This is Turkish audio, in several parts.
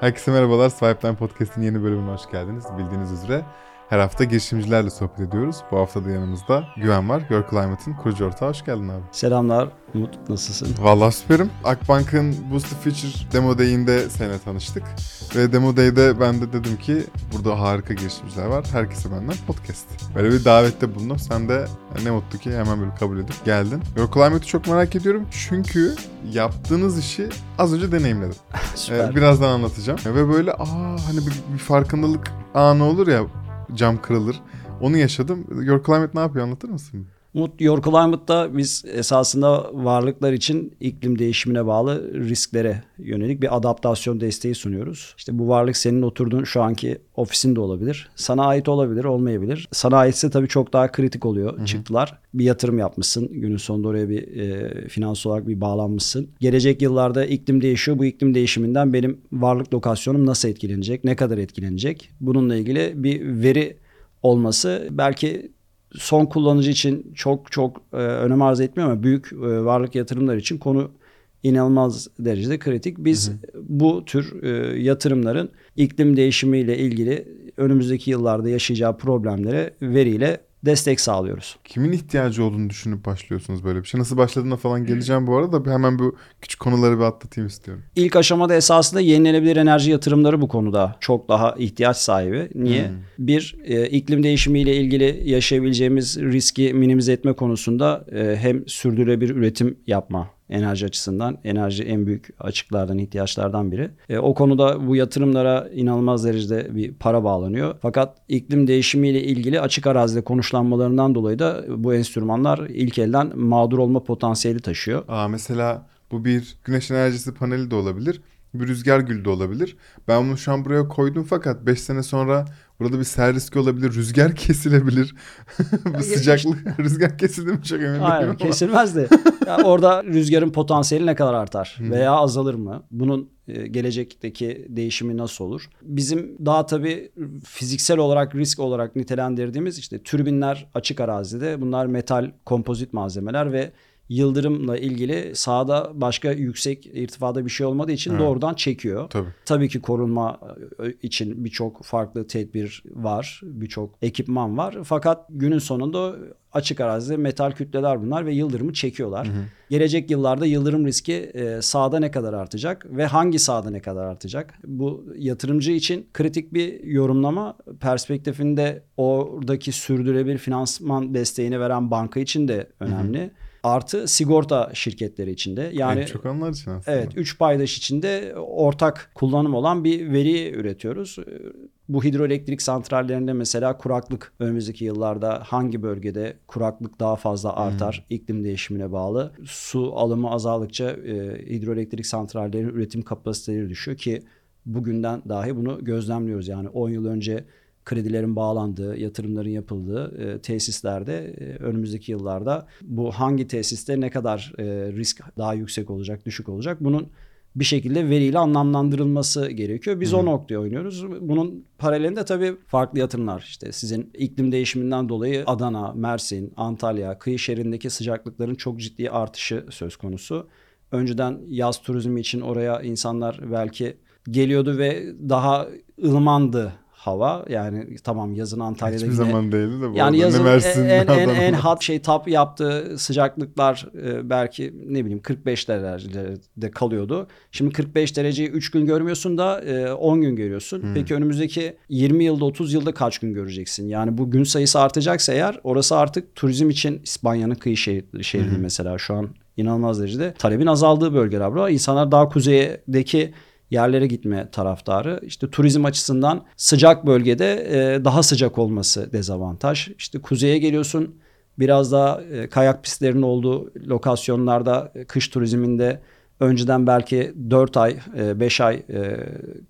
Herkese merhabalar. Swipe Podcast'in yeni bölümüne hoş geldiniz. Bildiğiniz üzere her hafta girişimcilerle sohbet ediyoruz. Bu hafta da yanımızda Güven var. Your Climate'ın kurucu ortağı. Hoş geldin abi. Selamlar. Umut nasılsın? Vallahi süperim. Akbank'ın Boosted Future Demo Day'inde seninle tanıştık. Ve Demo Day'de ben de dedim ki burada harika girişimciler var. Herkese benden podcast. Böyle bir davette bulundum. Sen de ne mutlu ki hemen böyle kabul edip geldin. Your Climate'ı çok merak ediyorum. Çünkü yaptığınız işi az önce deneyimledim. Süper. Ee, birazdan anlatacağım. Ve böyle aa hani bir, bir farkındalık anı olur ya cam kırılır. Onu yaşadım. Your Climate ne yapıyor anlatır mısın? Umut Climate'da biz esasında varlıklar için iklim değişimine bağlı risklere yönelik bir adaptasyon desteği sunuyoruz. İşte bu varlık senin oturduğun şu anki ofisinde olabilir. Sana ait olabilir, olmayabilir. Sana aitse tabii çok daha kritik oluyor Hı-hı. çıktılar. Bir yatırım yapmışsın. Günün sonunda oraya bir e, finans olarak bir bağlanmışsın. Gelecek yıllarda iklim değişiyor. Bu iklim değişiminden benim varlık lokasyonum nasıl etkilenecek? Ne kadar etkilenecek? Bununla ilgili bir veri olması belki son kullanıcı için çok çok e, önem arz etmiyor ama büyük e, varlık yatırımlar için konu inanılmaz derecede kritik. Biz hı hı. bu tür e, yatırımların iklim değişimiyle ilgili önümüzdeki yıllarda yaşayacağı problemlere veriyle destek sağlıyoruz. Kimin ihtiyacı olduğunu düşünüp başlıyorsunuz böyle bir şey? Nasıl başladığına falan geleceğim bu arada. Hemen bu küçük konuları bir atlatayım istiyorum. İlk aşamada esasında yenilenebilir enerji yatırımları bu konuda çok daha ihtiyaç sahibi. Niye? Hmm. Bir, e, iklim değişimiyle ilgili yaşayabileceğimiz riski minimize etme konusunda e, hem sürdürülebilir üretim yapma enerji açısından. Enerji en büyük açıklardan, ihtiyaçlardan biri. E, o konuda bu yatırımlara inanılmaz derecede bir para bağlanıyor. Fakat iklim değişimiyle ilgili açık arazide konuşlanmalarından dolayı da bu enstrümanlar ilk elden mağdur olma potansiyeli taşıyor. Aa, mesela bu bir güneş enerjisi paneli de olabilir bir rüzgar gülü de olabilir. Ben bunu şu an buraya koydum fakat 5 sene sonra burada bir sel riski olabilir. Rüzgar kesilebilir. Bu sıcaklık rüzgar kesilir mi çok emin değilim Hayır kesilmez de. yani orada rüzgarın potansiyeli ne kadar artar veya azalır mı? Bunun e, gelecekteki değişimi nasıl olur? Bizim daha tabii fiziksel olarak risk olarak nitelendirdiğimiz işte türbinler açık arazide. Bunlar metal kompozit malzemeler ve yıldırımla ilgili sahada başka yüksek irtifada bir şey olmadığı için evet. doğrudan çekiyor. Tabii. Tabii ki korunma e, için birçok farklı tedbir var, birçok ekipman var. Fakat günün sonunda açık arazide metal kütleler bunlar ve yıldırımı çekiyorlar. Hı hı. Gelecek yıllarda yıldırım riski e, sahada ne kadar artacak ve hangi sahada ne kadar artacak? Bu yatırımcı için kritik bir yorumlama perspektifinde oradaki sürdürülebilir finansman desteğini veren banka için de önemli. Hı hı. Artı sigorta şirketleri içinde. Yani en çok onlar için aslında. Evet, üç paydaş içinde ortak kullanım olan bir veri üretiyoruz. Bu hidroelektrik santrallerinde mesela kuraklık önümüzdeki yıllarda hangi bölgede kuraklık daha fazla artar hmm. iklim değişimine bağlı. Su alımı azaldıkça e, hidroelektrik santrallerin üretim kapasiteleri düşüyor ki bugünden dahi bunu gözlemliyoruz. Yani 10 yıl önce kredilerin bağlandığı, yatırımların yapıldığı e, tesislerde e, önümüzdeki yıllarda bu hangi tesiste ne kadar e, risk daha yüksek olacak, düşük olacak bunun bir şekilde veriyle anlamlandırılması gerekiyor. Biz Hı. o noktaya oynuyoruz. Bunun paralelinde tabii farklı yatırımlar işte sizin iklim değişiminden dolayı Adana, Mersin, Antalya, kıyı şehrindeki sıcaklıkların çok ciddi artışı söz konusu. Önceden yaz turizmi için oraya insanlar belki geliyordu ve daha ılımandı hava. Yani tamam yazın Antalya'da Hiçbir zaman değildi de bu yani yazın en, en, en, en hot şey tap yaptığı sıcaklıklar e, belki ne bileyim 45 derecede kalıyordu. Şimdi 45 dereceyi 3 gün görmüyorsun da e, 10 gün görüyorsun. Hmm. Peki önümüzdeki 20 yılda 30 yılda kaç gün göreceksin? Yani bu gün sayısı artacaksa eğer orası artık turizm için İspanya'nın kıyı şehri, şehri hmm. mesela şu an inanılmaz derecede talebin azaldığı bölgeler bu. İnsanlar daha kuzeydeki yerlere gitme taraftarı. İşte turizm açısından sıcak bölgede e, daha sıcak olması dezavantaj. İşte kuzeye geliyorsun biraz daha e, kayak pistlerinin olduğu lokasyonlarda e, kış turizminde önceden belki 4 ay 5 ay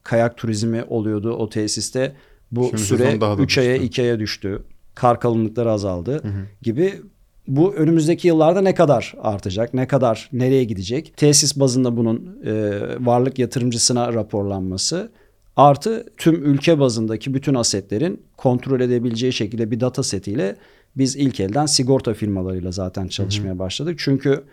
kayak turizmi oluyordu o tesiste. Bu Şimdi süre 3 aya 2 aya düştü. Kar kalınlıkları azaldı hı hı. gibi bu önümüzdeki yıllarda ne kadar artacak, ne kadar nereye gidecek? Tesis bazında bunun e, varlık yatırımcısına raporlanması artı tüm ülke bazındaki bütün asetlerin kontrol edebileceği şekilde bir data setiyle biz ilk elden sigorta firmalarıyla zaten çalışmaya başladık. Çünkü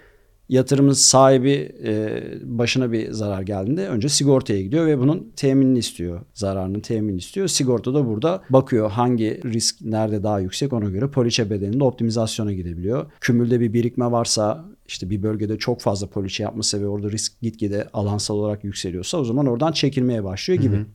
yatırımın sahibi e, başına bir zarar geldiğinde önce sigortaya gidiyor ve bunun teminini istiyor. Zararının teminini istiyor. Sigorta da burada bakıyor hangi risk nerede daha yüksek ona göre poliçe bedelinde optimizasyona gidebiliyor. Kümülde bir birikme varsa işte bir bölgede çok fazla poliçe yapması ve orada risk gitgide alansal olarak yükseliyorsa o zaman oradan çekilmeye başlıyor gibi. Hı hı.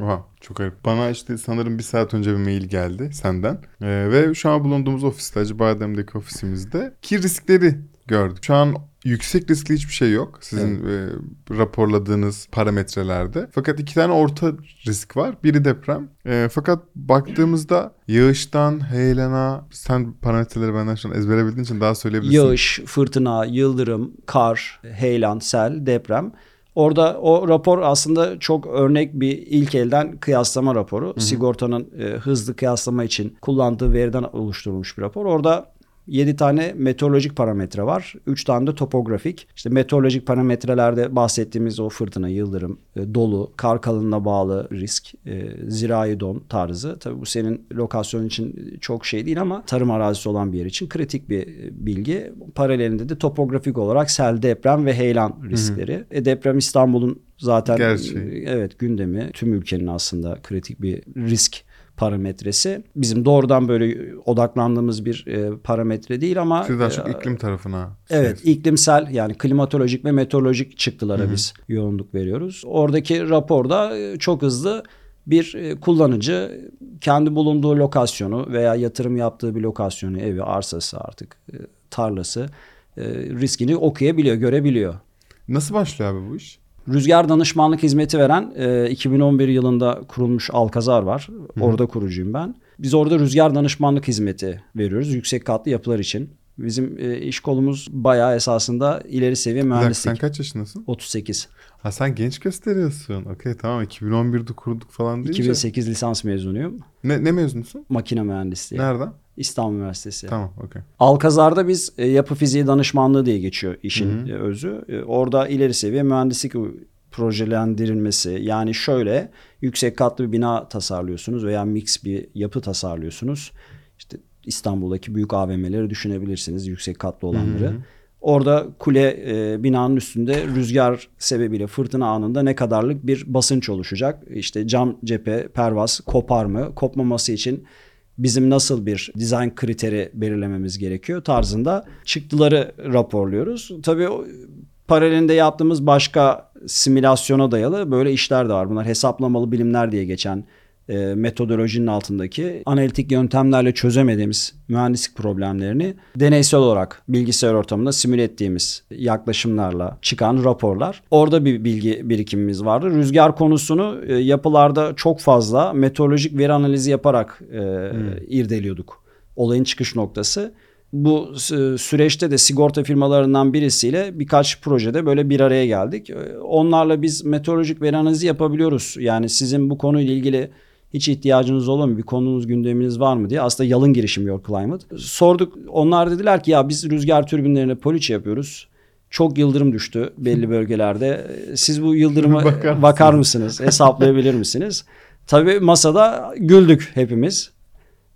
Oha çok garip. Bana işte sanırım bir saat önce bir mail geldi senden. Ee, ve şu an bulunduğumuz ofiste Acıbadem'deki ofisimizde ki riskleri gördük. Şu an yüksek riskli hiçbir şey yok sizin evet. e, raporladığınız parametrelerde. Fakat iki tane orta risk var. Biri deprem. E, fakat baktığımızda yağıştan heyelana sen parametreleri benden şu an ezbere bildiğin için daha söyleyebilirsin. Yağış, fırtına, yıldırım, kar, heyelan, sel, deprem. Orada o rapor aslında çok örnek bir ilk elden kıyaslama raporu. Hı hı. Sigortanın e, hızlı kıyaslama için kullandığı veriden oluşturulmuş bir rapor. Orada 7 tane meteorolojik parametre var. 3 tane de topografik. İşte meteorolojik parametrelerde bahsettiğimiz o fırtına, yıldırım, e, dolu, kar kalınlığına bağlı risk, e, zirai don tarzı. Tabii bu senin lokasyon için çok şey değil ama tarım arazisi olan bir yer için kritik bir e, bilgi. Paralelinde de topografik olarak sel, deprem ve heyelan riskleri. Hı hı. E, deprem İstanbul'un zaten Gerçi. evet gündemi tüm ülkenin aslında kritik bir risk parametresi. Bizim doğrudan böyle odaklandığımız bir e, parametre değil ama Siz daha çok e, iklim tarafına. Evet, siz. iklimsel yani klimatolojik ve meteorolojik çıktılara Hı-hı. biz yoğunluk veriyoruz. Oradaki raporda e, çok hızlı bir e, kullanıcı kendi bulunduğu lokasyonu veya yatırım yaptığı bir lokasyonu, evi, arsası artık e, tarlası riskini okuyabiliyor, görebiliyor. Nasıl başlıyor abi bu iş? Rüzgar danışmanlık hizmeti veren e, 2011 yılında kurulmuş Alkazar var. Hı. Orada kurucuyum ben. Biz orada rüzgar danışmanlık hizmeti veriyoruz yüksek katlı yapılar için. Bizim e, iş kolumuz bayağı esasında ileri seviye mühendislik. Sen kaç yaşındasın? 38. Ha sen genç gösteriyorsun. Okey tamam 2011'de kurduk falan değil 2008 lisans mezunuyum. Ne, ne mezunusun? Makine mühendisliği. Nereden? İstanbul Üniversitesi. Tamam, okey. Alkazar'da biz e, yapı fiziği danışmanlığı diye geçiyor işin Hı-hı. E, özü. E, orada ileri seviye mühendislik projelendirilmesi. Yani şöyle yüksek katlı bir bina tasarlıyorsunuz veya mix bir yapı tasarlıyorsunuz. İşte İstanbul'daki büyük AVM'leri düşünebilirsiniz yüksek katlı olanları. Hı-hı. Orada kule e, binanın üstünde rüzgar sebebiyle fırtına anında ne kadarlık bir basınç oluşacak? İşte cam cephe, pervaz kopar mı? Kopmaması için bizim nasıl bir dizayn kriteri belirlememiz gerekiyor tarzında çıktıları raporluyoruz. Tabii paralelinde yaptığımız başka simülasyona dayalı böyle işler de var. Bunlar hesaplamalı bilimler diye geçen e, metodolojinin altındaki analitik yöntemlerle çözemediğimiz mühendislik problemlerini deneysel olarak bilgisayar ortamında simüle ettiğimiz yaklaşımlarla çıkan raporlar. Orada bir bilgi birikimimiz vardı. Rüzgar konusunu e, yapılarda çok fazla meteorolojik veri analizi yaparak e, hmm. irdeliyorduk. Olayın çıkış noktası bu süreçte de sigorta firmalarından birisiyle birkaç projede böyle bir araya geldik. Onlarla biz meteorolojik veri analizi yapabiliyoruz. Yani sizin bu konuyla ilgili hiç ihtiyacınız olur mu? Bir konunuz gündeminiz var mı diye. Aslında yalın girişim Your Climate. Sorduk. Onlar dediler ki ya biz rüzgar türbinlerine poliçe yapıyoruz. Çok yıldırım düştü belli bölgelerde. Siz bu yıldırıma bakar, bakar mısınız? Hesaplayabilir misiniz? Tabii masada güldük hepimiz.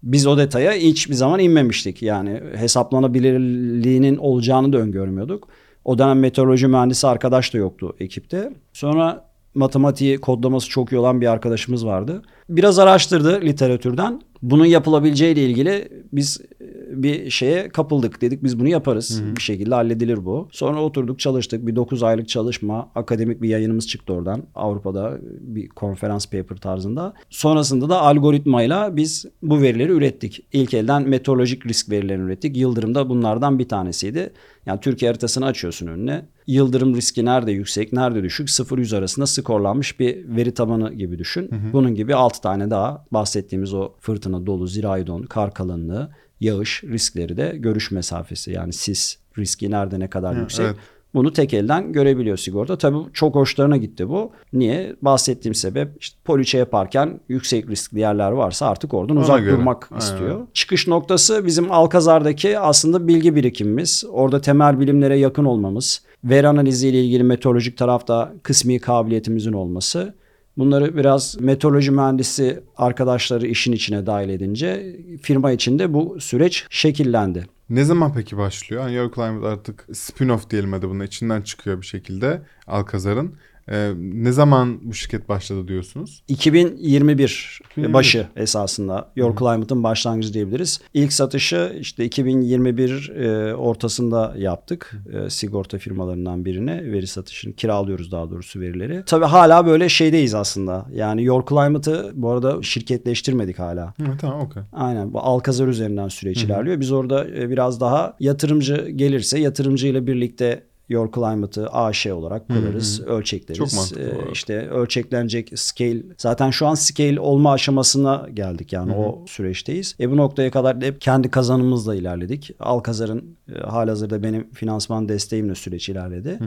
Biz o detaya hiçbir zaman inmemiştik. Yani hesaplanabilirliğinin olacağını da öngörmüyorduk. O dönem meteoroloji mühendisi arkadaş da yoktu ekipte. Sonra matematiği kodlaması çok iyi olan bir arkadaşımız vardı. Biraz araştırdı literatürden. Bunun yapılabileceği ile ilgili biz e, bir şeye kapıldık. Dedik biz bunu yaparız. Hı-hı. Bir şekilde halledilir bu. Sonra oturduk çalıştık. Bir 9 aylık çalışma. Akademik bir yayınımız çıktı oradan. Avrupa'da bir konferans paper tarzında. Sonrasında da algoritmayla biz bu verileri ürettik. İlk elden meteorolojik risk verilerini ürettik. Yıldırım da bunlardan bir tanesiydi. Yani Türkiye haritasını açıyorsun önüne. Yıldırım riski nerede yüksek, nerede düşük 0-100 arasında skorlanmış bir veri tabanı gibi düşün. Hı hı. Bunun gibi 6 tane daha bahsettiğimiz o fırtına, dolu, zirai don, kar kalınlığı, yağış riskleri de görüş mesafesi yani sis riski nerede ne kadar hı, yüksek. Evet. Bunu tek elden görebiliyor sigorta. Tabii çok hoşlarına gitti bu. Niye? Bahsettiğim sebep işte poliçe yaparken yüksek riskli yerler varsa artık oradan Ona uzak göre. durmak Aynen. istiyor. Çıkış noktası bizim Alkazar'daki aslında bilgi birikimimiz. Orada temel bilimlere yakın olmamız. Veri analizi ile ilgili meteorolojik tarafta kısmi kabiliyetimizin olması Bunları biraz meteoroloji mühendisi arkadaşları işin içine dahil edince firma içinde bu süreç şekillendi. Ne zaman peki başlıyor? Yani Your Climate artık spin-off diyelim hadi buna içinden çıkıyor bir şekilde Alkazar'ın. Ee, ne zaman bu şirket başladı diyorsunuz? 2021 2021. başı esasında Your Climate'ın başlangıcı diyebiliriz. İlk satışı işte 2021 e, ortasında yaptık. E, sigorta firmalarından birine veri satışını kiralıyoruz daha doğrusu verileri. Tabii hala böyle şeydeyiz aslında. Yani Your Climate'ı bu arada şirketleştirmedik hala. Hı, tamam okey. Aynen bu Alkazar üzerinden süreç ilerliyor. Biz orada e, biraz daha yatırımcı gelirse yatırımcıyla birlikte Your Climate'ı AŞ olarak kurarız, ölçekleriz. Çok Ee, işte ölçeklenecek scale. Zaten şu an scale olma aşamasına geldik yani o süreçteyiz. E bu noktaya kadar da hep kendi kazanımızla ilerledik. Alkazar'ın e, halihazırda benim finansman desteğimle süreç ilerledi.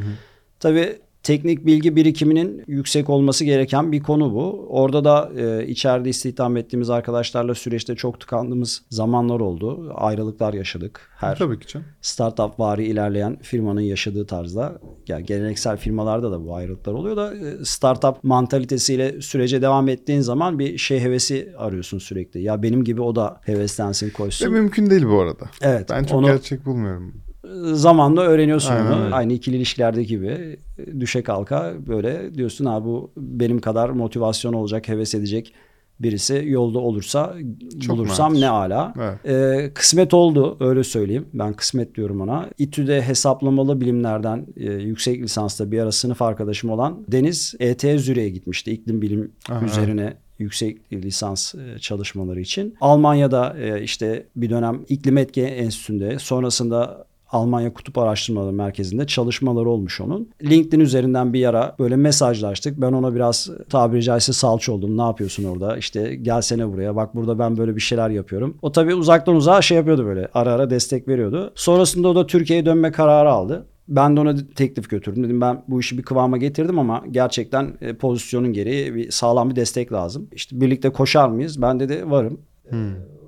Tabii teknik bilgi birikiminin yüksek olması gereken bir konu bu. Orada da e, içeride istihdam ettiğimiz arkadaşlarla süreçte çok tıkandığımız zamanlar oldu. Ayrılıklar yaşadık. Her Tabii ki canım. startup vari ilerleyen firmanın yaşadığı tarzda yani geleneksel firmalarda da bu ayrılıklar oluyor da e, startup mantalitesiyle sürece devam ettiğin zaman bir şey hevesi arıyorsun sürekli. Ya benim gibi o da heveslensin Ve koysun. mümkün değil bu arada. Evet. Ben çok onu gerçek bulmuyorum. Zamanla öğreniyorsun Aynen öyle. Aynı ikili ilişkilerdeki gibi düşe kalka böyle diyorsun abi bu benim kadar motivasyon olacak, heves edecek birisi yolda olursa Çok bulursam nadir. ne ala. Evet. Ee, kısmet oldu öyle söyleyeyim. Ben kısmet diyorum ona. İTÜ'de hesaplamalı bilimlerden e, yüksek lisansta bir ara sınıf arkadaşım olan Deniz ET Zürich'e gitmişti. İklim bilim Aha, üzerine yüksek lisans e, çalışmaları için. Almanya'da e, işte bir dönem iklim etki enstitüsünde sonrasında Almanya Kutup Araştırmaları Merkezi'nde çalışmaları olmuş onun. LinkedIn üzerinden bir ara böyle mesajlaştık. Ben ona biraz tabiri caizse salça oldum. Ne yapıyorsun orada? İşte gelsene buraya. Bak burada ben böyle bir şeyler yapıyorum. O tabii uzaktan uzağa şey yapıyordu böyle. Ara ara destek veriyordu. Sonrasında o da Türkiye'ye dönme kararı aldı. Ben de ona teklif götürdüm. Dedim ben bu işi bir kıvama getirdim ama gerçekten e, pozisyonun gereği bir sağlam bir destek lazım. İşte birlikte koşar mıyız? Ben dedi varım.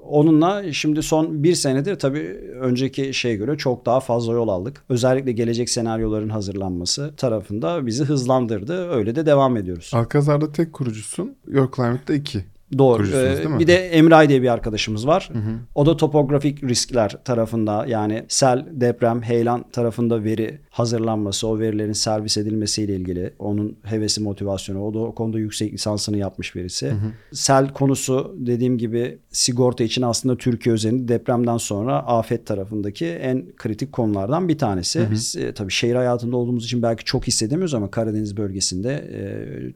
Onunla şimdi son bir senedir tabii önceki şeye göre çok daha fazla yol aldık. Özellikle gelecek senaryoların hazırlanması tarafında bizi hızlandırdı. Öyle de devam ediyoruz. Alkazar'da tek kurucusun. Your Climate'da iki. Doğru. Ee, değil mi? bir de Emray diye bir arkadaşımız var. O da topografik riskler tarafında yani sel, deprem, heyelan tarafında veri hazırlanması, o verilerin servis edilmesiyle ilgili onun hevesi, motivasyonu. O da o konuda yüksek lisansını yapmış birisi. Sel konusu dediğim gibi sigorta için aslında Türkiye özelinde depremden sonra afet tarafındaki en kritik konulardan bir tanesi. Biz e, tabii şehir hayatında olduğumuz için belki çok hissedemiyoruz ama Karadeniz bölgesinde e,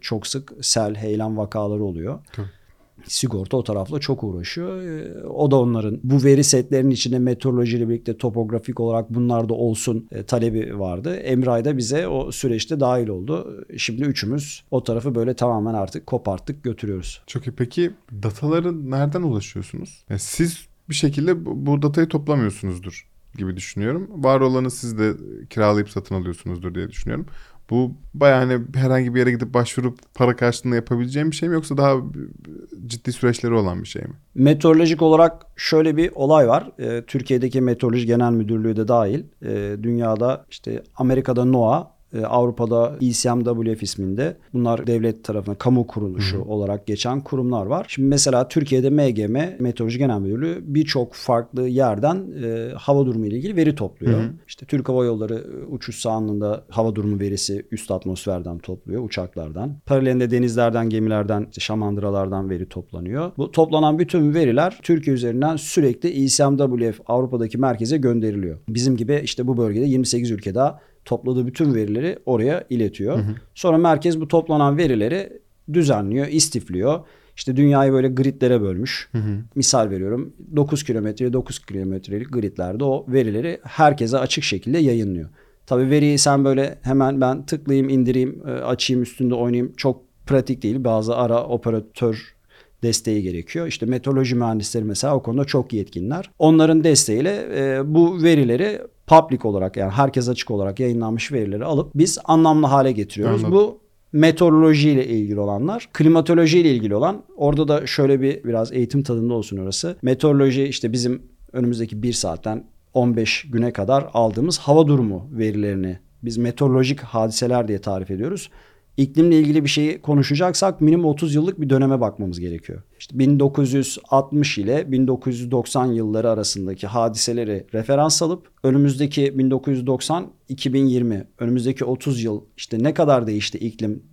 çok sık sel, heyelan vakaları oluyor sigorta o tarafla çok uğraşıyor. Ee, O da onların bu veri setlerinin içinde meteorolojiyle birlikte topografik olarak bunlar da olsun e, talebi vardı. Emray da bize o süreçte dahil oldu. Şimdi üçümüz o tarafı böyle tamamen artık koparttık götürüyoruz. Çok iyi. Peki dataları nereden ulaşıyorsunuz? Yani siz bir şekilde bu, bu datayı toplamıyorsunuzdur gibi düşünüyorum. Var olanı siz de kiralayıp satın alıyorsunuzdur diye düşünüyorum. Bu bayağı hani herhangi bir yere gidip başvurup para karşılığında yapabileceğim bir şey mi yoksa daha ciddi süreçleri olan bir şey mi? Meteorolojik olarak şöyle bir olay var. Ee, Türkiye'deki Meteoroloji Genel Müdürlüğü de dahil. Ee, dünyada işte Amerika'da NOAA, Avrupa'da ECMWF isminde bunlar devlet tarafından kamu kuruluşu olarak geçen kurumlar var. Şimdi mesela Türkiye'de MGM Meteoroloji Genel Müdürlüğü birçok farklı yerden e, hava durumu ile ilgili veri topluyor. İşte Türk Hava Yolları e, uçuş sahanlığında hava durumu verisi üst atmosferden topluyor uçaklardan. Paralelinde denizlerden, gemilerden, işte şamandıralardan veri toplanıyor. Bu toplanan bütün veriler Türkiye üzerinden sürekli ECMWF Avrupa'daki merkeze gönderiliyor. Bizim gibi işte bu bölgede 28 ülke daha topladığı bütün verileri oraya iletiyor. Sonra merkez bu toplanan verileri düzenliyor, istifliyor. İşte dünyayı böyle gridlere bölmüş. Misal veriyorum 9 kilometre 9 kilometrelik gridlerde o verileri herkese açık şekilde yayınlıyor. Tabii veriyi sen böyle hemen ben tıklayayım, indireyim, e, açayım, üstünde oynayayım çok pratik değil. Bazı ara operatör desteği gerekiyor. İşte meteoroloji mühendisleri mesela o konuda çok yetkinler. Onların desteğiyle e, bu verileri public olarak yani herkes açık olarak yayınlanmış verileri alıp biz anlamlı hale getiriyoruz. Anladım. Bu meteoroloji ile ilgili olanlar, klimatoloji ile ilgili olan orada da şöyle bir biraz eğitim tadında olsun orası. Meteoroloji işte bizim önümüzdeki bir saatten 15 güne kadar aldığımız hava durumu verilerini biz meteorolojik hadiseler diye tarif ediyoruz. İklimle ilgili bir şeyi konuşacaksak minimum 30 yıllık bir döneme bakmamız gerekiyor. İşte 1960 ile 1990 yılları arasındaki hadiseleri referans alıp önümüzdeki 1990 2020 önümüzdeki 30 yıl işte ne kadar değişti iklim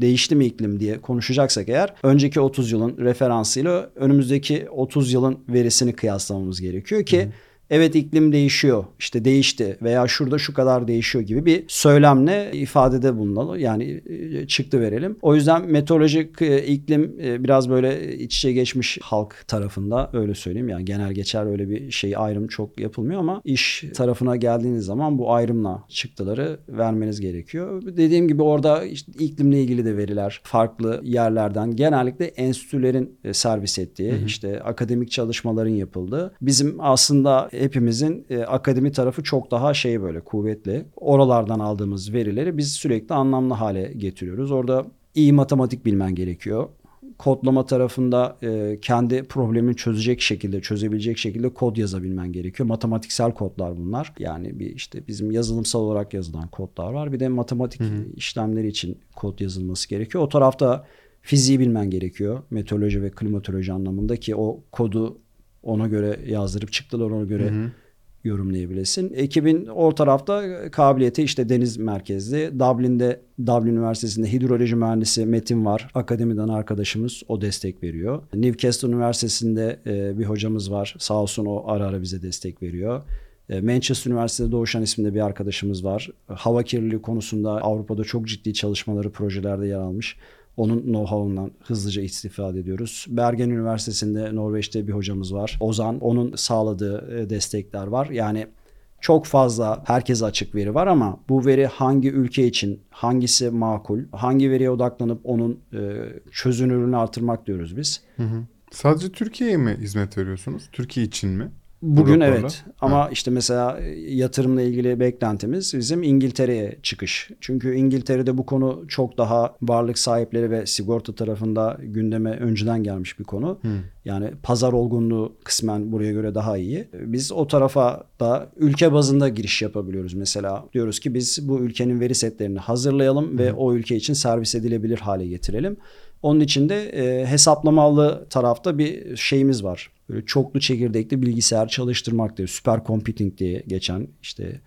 değişti mi iklim diye konuşacaksak eğer önceki 30 yılın referansıyla önümüzdeki 30 yılın verisini kıyaslamamız gerekiyor ki Hı evet iklim değişiyor işte değişti veya şurada şu kadar değişiyor gibi bir söylemle ifadede bulunalım. Yani e, çıktı verelim. O yüzden meteorolojik e, iklim e, biraz böyle iç içe geçmiş halk tarafında öyle söyleyeyim. Yani genel geçer öyle bir şey ayrım çok yapılmıyor ama iş tarafına geldiğiniz zaman bu ayrımla çıktıları vermeniz gerekiyor. Dediğim gibi orada işte iklimle ilgili de veriler farklı yerlerden genellikle enstitülerin servis ettiği hı hı. işte akademik çalışmaların yapıldığı bizim aslında hepimizin e, akademi tarafı çok daha şey böyle kuvvetli. Oralardan aldığımız verileri biz sürekli anlamlı hale getiriyoruz. Orada iyi matematik bilmen gerekiyor. Kodlama tarafında e, kendi problemini çözecek şekilde, çözebilecek şekilde kod yazabilmen gerekiyor. Matematiksel kodlar bunlar. Yani bir işte bizim yazılımsal olarak yazılan kodlar var. Bir de matematik Hı-hı. işlemleri için kod yazılması gerekiyor. O tarafta fiziği bilmen gerekiyor. Meteoroloji ve klimatoloji anlamında ki o kodu ona göre yazdırıp çıktılar ona göre hı hı. yorumlayabilesin. Ekibin o tarafta kabiliyeti işte deniz merkezli. Dublin'de Dublin Üniversitesi'nde hidroloji mühendisi Metin var. Akademiden arkadaşımız o destek veriyor. Newcastle Üniversitesi'nde e, bir hocamız var. Sağ olsun o ara ara bize destek veriyor. E, Manchester Üniversitesi'de Doğuşan isminde bir arkadaşımız var. Hava kirliliği konusunda Avrupa'da çok ciddi çalışmaları, projelerde yer almış. Onun know-how'undan hızlıca istifade ediyoruz. Bergen Üniversitesi'nde Norveç'te bir hocamız var. Ozan. Onun sağladığı e, destekler var. Yani çok fazla herkese açık veri var ama bu veri hangi ülke için hangisi makul, hangi veriye odaklanıp onun e, çözünürlüğünü artırmak diyoruz biz. Hı hı. Sadece Türkiye'ye mi hizmet veriyorsunuz? Türkiye için mi? Bugün evet ama ha. işte mesela e, yatırımla ilgili beklentimiz bizim İngiltere'ye çıkış. Çünkü İngiltere'de bu konu çok daha varlık sahipleri ve sigorta tarafında gündeme önceden gelmiş bir konu. Hmm. Yani pazar olgunluğu kısmen buraya göre daha iyi. Biz o tarafa da ülke bazında giriş yapabiliyoruz. Mesela diyoruz ki biz bu ülkenin veri setlerini hazırlayalım hmm. ve o ülke için servis edilebilir hale getirelim. Onun için de e, hesaplamalı tarafta bir şeyimiz var. Böyle çoklu çekirdekli bilgisayar çalıştırmak diye süper computing diye geçen işte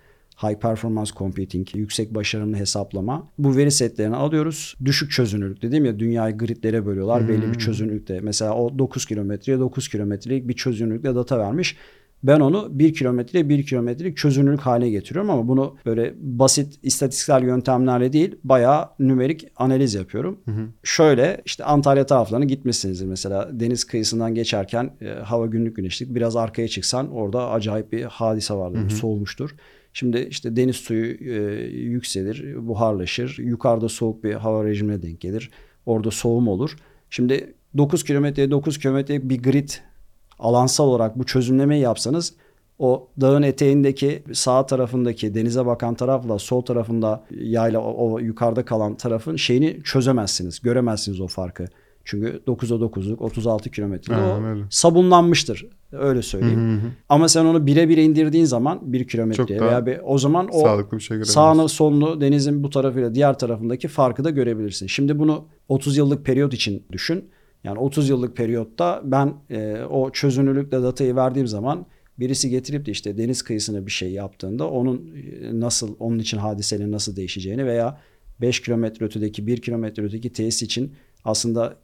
high performance computing, yüksek başarımlı hesaplama. Bu veri setlerini alıyoruz. Düşük çözünürlük dedim ya dünyayı gridlere bölüyorlar hmm. belli bir çözünürlükte. Mesela o 9 kilometreye 9 kilometrelik bir çözünürlükle data vermiş. Ben onu 1 kilometre 1 kilometrelik çözünürlük haline getiriyorum ama bunu böyle basit istatistiksel yöntemlerle değil bayağı nümerik analiz yapıyorum. Hı hı. Şöyle işte Antalya taraflarına gitmişsinizdir mesela deniz kıyısından geçerken e, hava günlük güneşlik biraz arkaya çıksan orada acayip bir hadise vardır. Hı hı. Soğumuştur. Şimdi işte deniz suyu e, yükselir, buharlaşır. Yukarıda soğuk bir hava rejimine denk gelir. Orada soğum olur. Şimdi 9 kilometreye 9 kilometre bir grid alansal olarak bu çözümlemeyi yapsanız o dağın eteğindeki sağ tarafındaki denize bakan tarafla sol tarafında yayla o, o yukarıda kalan tarafın şeyini çözemezsiniz. Göremezsiniz o farkı. Çünkü 9'a 9'luk 36 kilometre sabunlanmıştır. Öyle söyleyeyim. Hı hı. Ama sen onu bire bire indirdiğin zaman bir kilometreye veya bir o zaman o sağlıklı bir şey sağını solunu denizin bu tarafıyla diğer tarafındaki farkı da görebilirsin. Şimdi bunu 30 yıllık periyot için düşün. Yani 30 yıllık periyotta ben e, o çözünürlükle datayı verdiğim zaman birisi getirip de işte deniz kıyısına bir şey yaptığında onun e, nasıl onun için hadiselerin nasıl değişeceğini veya 5 kilometre ötedeki 1 kilometre ötedeki tesis için aslında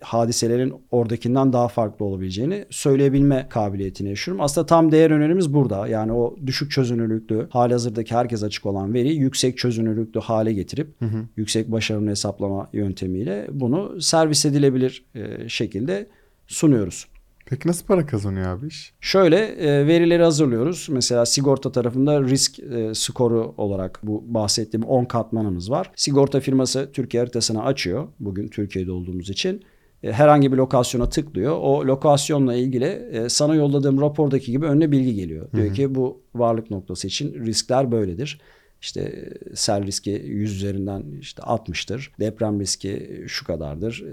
hadiselerin oradakinden daha farklı olabileceğini söyleyebilme kabiliyetini yaşıyorum. Aslında tam değer önerimiz burada. Yani o düşük çözünürlüklü, hali hazırdaki herkes açık olan veriyi yüksek çözünürlüklü hale getirip hı hı. yüksek başarımlı hesaplama yöntemiyle bunu servis edilebilir şekilde sunuyoruz. Peki nasıl para kazanıyor abi iş? Şöyle e, verileri hazırlıyoruz. Mesela sigorta tarafında risk e, skoru olarak bu bahsettiğim 10 katmanımız var. Sigorta firması Türkiye haritasını açıyor. Bugün Türkiye'de olduğumuz için. E, herhangi bir lokasyona tıklıyor. O lokasyonla ilgili e, sana yolladığım rapordaki gibi önüne bilgi geliyor. Diyor Hı-hı. ki bu varlık noktası için riskler böyledir. İşte e, sel riski 100 üzerinden işte 60'tır. Deprem riski şu kadardır.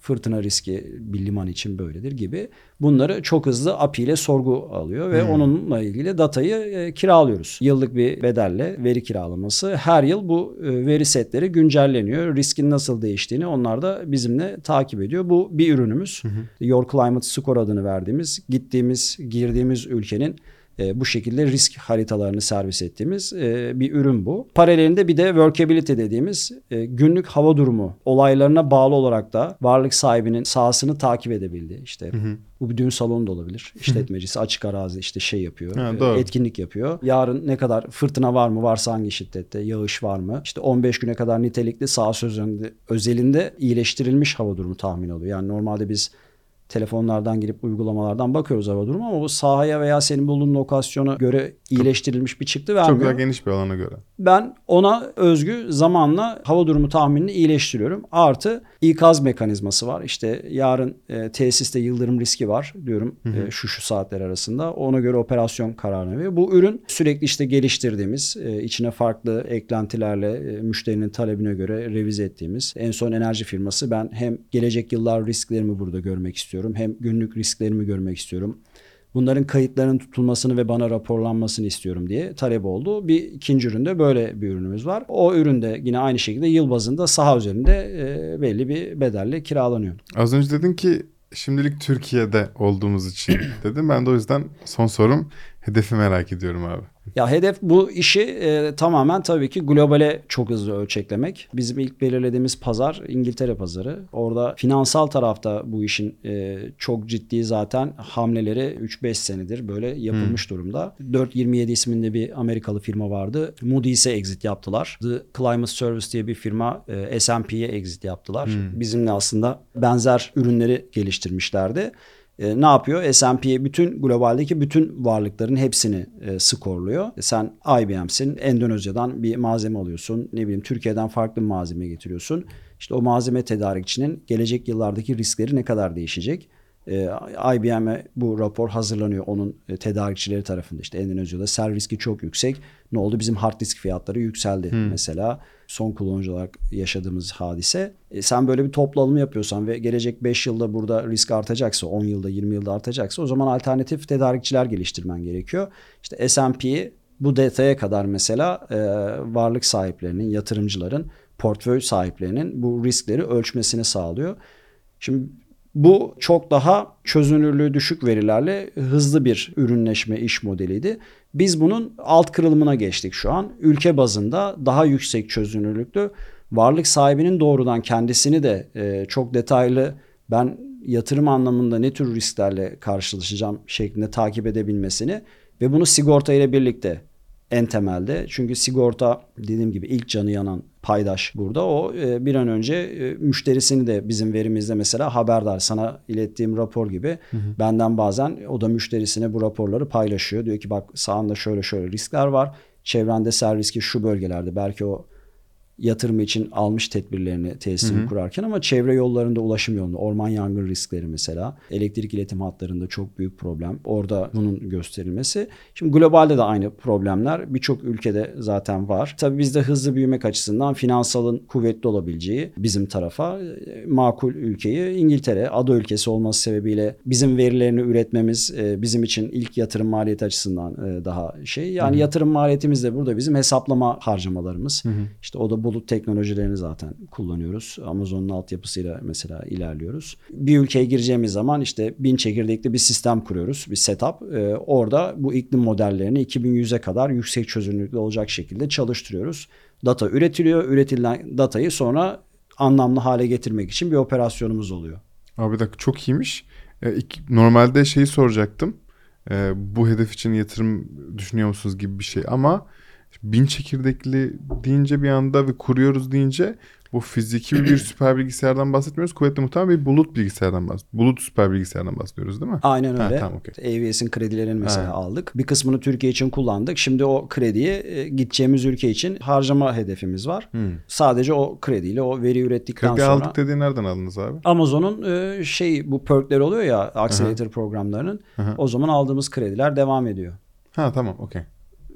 Fırtına riski bir liman için böyledir gibi. Bunları çok hızlı API ile sorgu alıyor ve onunla ilgili datayı e, kiralıyoruz. Yıllık bir bedelle veri kiralaması. Her yıl bu e, veri setleri güncelleniyor. Riskin nasıl değiştiğini onlar da bizimle takip ediyor. Bu bir ürünümüz. Your Climate Score adını verdiğimiz, gittiğimiz, girdiğimiz ülkenin e, bu şekilde risk haritalarını servis ettiğimiz e, bir ürün bu. Paralelinde bir de workability dediğimiz e, günlük hava durumu olaylarına bağlı olarak da varlık sahibinin sahasını takip edebildiği işte bu bir düğün salonu da olabilir. İşletmecisi açık arazi işte şey yapıyor. Ha, e, doğru. etkinlik yapıyor. Yarın ne kadar fırtına var mı? Varsa hangi şiddette? Yağış var mı? İşte 15 güne kadar nitelikli saha sözünde özelinde iyileştirilmiş hava durumu tahmin oluyor. Yani normalde biz telefonlardan girip uygulamalardan bakıyoruz hava durumu ama bu sahaya veya senin bulunduğun lokasyona göre iyileştirilmiş bir çıktı Çok vermiyor. daha geniş bir alana göre. Ben ona özgü zamanla hava durumu tahminini iyileştiriyorum. Artı ikaz mekanizması var. İşte yarın e, tesiste yıldırım riski var diyorum e, şu şu saatler arasında. Ona göre operasyon kararını veriyor. Bu ürün sürekli işte geliştirdiğimiz, e, içine farklı eklentilerle e, müşterinin talebine göre revize ettiğimiz. En son enerji firması ben hem gelecek yıllar risklerimi burada görmek istiyorum. Hem günlük risklerimi görmek istiyorum. Bunların kayıtlarının tutulmasını ve bana raporlanmasını istiyorum diye talep oldu. Bir ikinci üründe böyle bir ürünümüz var. O üründe yine aynı şekilde yıl bazında saha üzerinde e, belli bir bedelle kiralanıyor. Az önce dedin ki şimdilik Türkiye'de olduğumuz için dedim. Ben de o yüzden son sorum hedefi merak ediyorum abi. Ya hedef bu işi e, tamamen tabii ki globale çok hızlı ölçeklemek. Bizim ilk belirlediğimiz pazar İngiltere pazarı. Orada finansal tarafta bu işin e, çok ciddi zaten hamleleri 3-5 senedir böyle yapılmış durumda. 427 isminde bir Amerikalı firma vardı. Moody's'e exit yaptılar. The Climate Service diye bir firma e, S&P'ye exit yaptılar. Bizimle aslında benzer ürünleri geliştirmişlerdi. E, ne yapıyor? S&P bütün globaldeki bütün varlıkların hepsini e, skorluyor. Sen IBM'sin. Endonezya'dan bir malzeme alıyorsun. Ne bileyim Türkiye'den farklı bir malzeme getiriyorsun. İşte o malzeme tedarikçinin gelecek yıllardaki riskleri ne kadar değişecek? E, IBM'e bu rapor hazırlanıyor onun e, tedarikçileri tarafında. İşte Endonezya'da sel riski çok yüksek. Ne oldu? Bizim hard disk fiyatları yükseldi mesela. Son kullanıcı olarak yaşadığımız hadise. E, sen böyle bir toplanma yapıyorsan ve gelecek 5 yılda burada risk artacaksa, 10 yılda 20 yılda artacaksa o zaman alternatif tedarikçiler geliştirmen gerekiyor. İşte S&P bu detaya kadar mesela e, varlık sahiplerinin, yatırımcıların, portföy sahiplerinin bu riskleri ölçmesini sağlıyor. Şimdi bu çok daha çözünürlüğü düşük verilerle hızlı bir ürünleşme iş modeliydi. Biz bunun alt kırılımına geçtik şu an. Ülke bazında daha yüksek çözünürlüklü varlık sahibinin doğrudan kendisini de e, çok detaylı ben yatırım anlamında ne tür risklerle karşılaşacağım şeklinde takip edebilmesini ve bunu sigorta ile birlikte en temelde. Çünkü sigorta dediğim gibi ilk canı yanan paydaş burada. O e, bir an önce e, müşterisini de bizim verimizde mesela haberdar. Sana ilettiğim rapor gibi benden bazen o da müşterisine bu raporları paylaşıyor. Diyor ki bak sağında şöyle şöyle riskler var. Çevrende sel riski şu bölgelerde. Belki o yatırımı için almış tedbirlerini tesisini kurarken ama çevre yollarında ulaşım yolunda orman yangın riskleri mesela elektrik iletim hatlarında çok büyük problem. Orada bunun gösterilmesi. Şimdi globalde de aynı problemler birçok ülkede zaten var. Tabii bizde hızlı büyümek açısından finansalın kuvvetli olabileceği bizim tarafa e, makul ülkeyi İngiltere ada ülkesi olması sebebiyle bizim verilerini üretmemiz e, bizim için ilk yatırım maliyeti açısından e, daha şey. Yani yatırım maliyetimiz de burada bizim hesaplama harcamalarımız. İşte o da bulut teknolojilerini zaten kullanıyoruz. Amazon'un altyapısıyla mesela ilerliyoruz. Bir ülkeye gireceğimiz zaman işte bin çekirdekli bir sistem kuruyoruz. Bir setup. Ee, orada bu iklim modellerini 2100'e kadar yüksek çözünürlüklü olacak şekilde çalıştırıyoruz. Data üretiliyor. Üretilen datayı sonra anlamlı hale getirmek için bir operasyonumuz oluyor. Abi dakika çok iyiymiş. E, ilk- normalde şeyi soracaktım. E, bu hedef için yatırım düşünüyor musunuz gibi bir şey ama bin çekirdekli deyince bir anda ve kuruyoruz deyince bu fiziki bir süper bilgisayardan bahsetmiyoruz. Kuvvetli muhtemelen bir bulut bilgisayardan bahsediyoruz. Bulut süper bilgisayardan bahsediyoruz değil mi? Aynen Ha, öyle. tamam, okey. AWS'in kredilerini mesela Ha. aldık. Bir kısmını Türkiye için kullandık. Şimdi o krediyi e, gideceğimiz ülke için harcama hedefimiz var. Sadece o krediyle o veri ürettikten Kredi sonra aldık dediği nereden aldınız abi? Amazon'un e, şey bu perkler oluyor ya accelerator programlarının. O zaman aldığımız krediler devam ediyor. Ha tamam okey.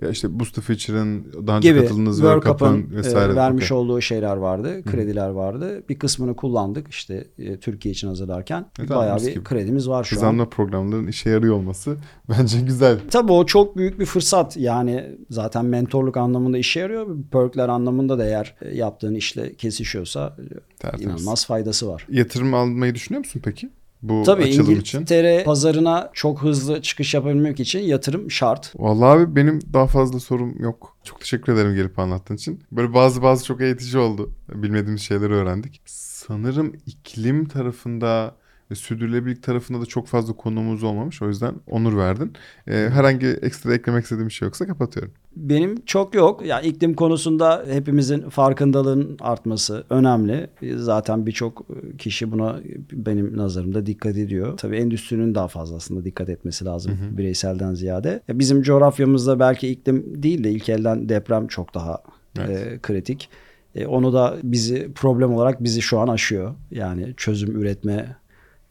Ya işte Booster Feature'ın daha önce gibi katıldığınız World vesaire. e, vermiş Okey. olduğu şeyler vardı. Krediler vardı. Bir kısmını kullandık işte e, Türkiye için hazırlarken. E, Bayağı bir gibi. kredimiz var şu an. Kazanma programlarının işe yarıyor olması bence güzel. Tabii o çok büyük bir fırsat. Yani zaten mentorluk anlamında işe yarıyor. Perkler anlamında da eğer e, yaptığın işle kesişiyorsa e, Tertemiz. inanılmaz faydası var. Yatırım almayı düşünüyor musun peki? Bu Tabii açılım için. İngiltere pazarına çok hızlı çıkış yapabilmek için yatırım şart. Vallahi abi benim daha fazla sorum yok. Çok teşekkür ederim gelip anlattığın için. Böyle bazı bazı çok eğitici oldu. Bilmediğimiz şeyleri öğrendik. Sanırım iklim tarafında ve sürdürülebilirlik tarafında da çok fazla konumuz olmamış. O yüzden onur verdin. Ee, herhangi ekstra eklemek istediğim bir şey yoksa kapatıyorum. Benim çok yok. Ya iklim konusunda hepimizin farkındalığın artması önemli. Zaten birçok kişi buna benim nazarımda dikkat ediyor. Tabii endüstrinin daha fazla aslında dikkat etmesi lazım bireyselden ziyade. Ya Bizim coğrafyamızda belki iklim değil de ilk elden deprem çok daha Evet. e, kritik. E, onu da bizi problem olarak bizi şu an aşıyor. Yani çözüm üretme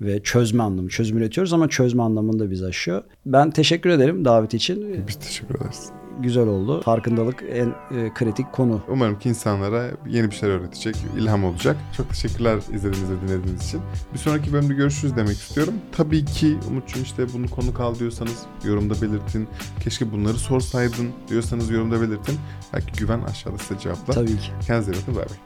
ve çözme anlamı. Çözüm üretiyoruz ama çözme anlamında bizi aşıyor. Ben teşekkür ederim davet için. Biz teşekkür ederiz. Güzel oldu. Farkındalık en e, kritik konu. Umarım ki insanlara yeni bir şeyler öğretecek, ilham olacak. Çok teşekkürler izlediğiniz ve dinlediğiniz için. Bir sonraki bölümde görüşürüz demek istiyorum. Tabii ki Umut'cum işte bunu konu kal diyorsanız yorumda belirtin. Keşke bunları sorsaydın diyorsanız yorumda belirtin. Belki güven aşağıda size cevaplar. Tabii ki. Kendinize iyi bakın. Bay bay.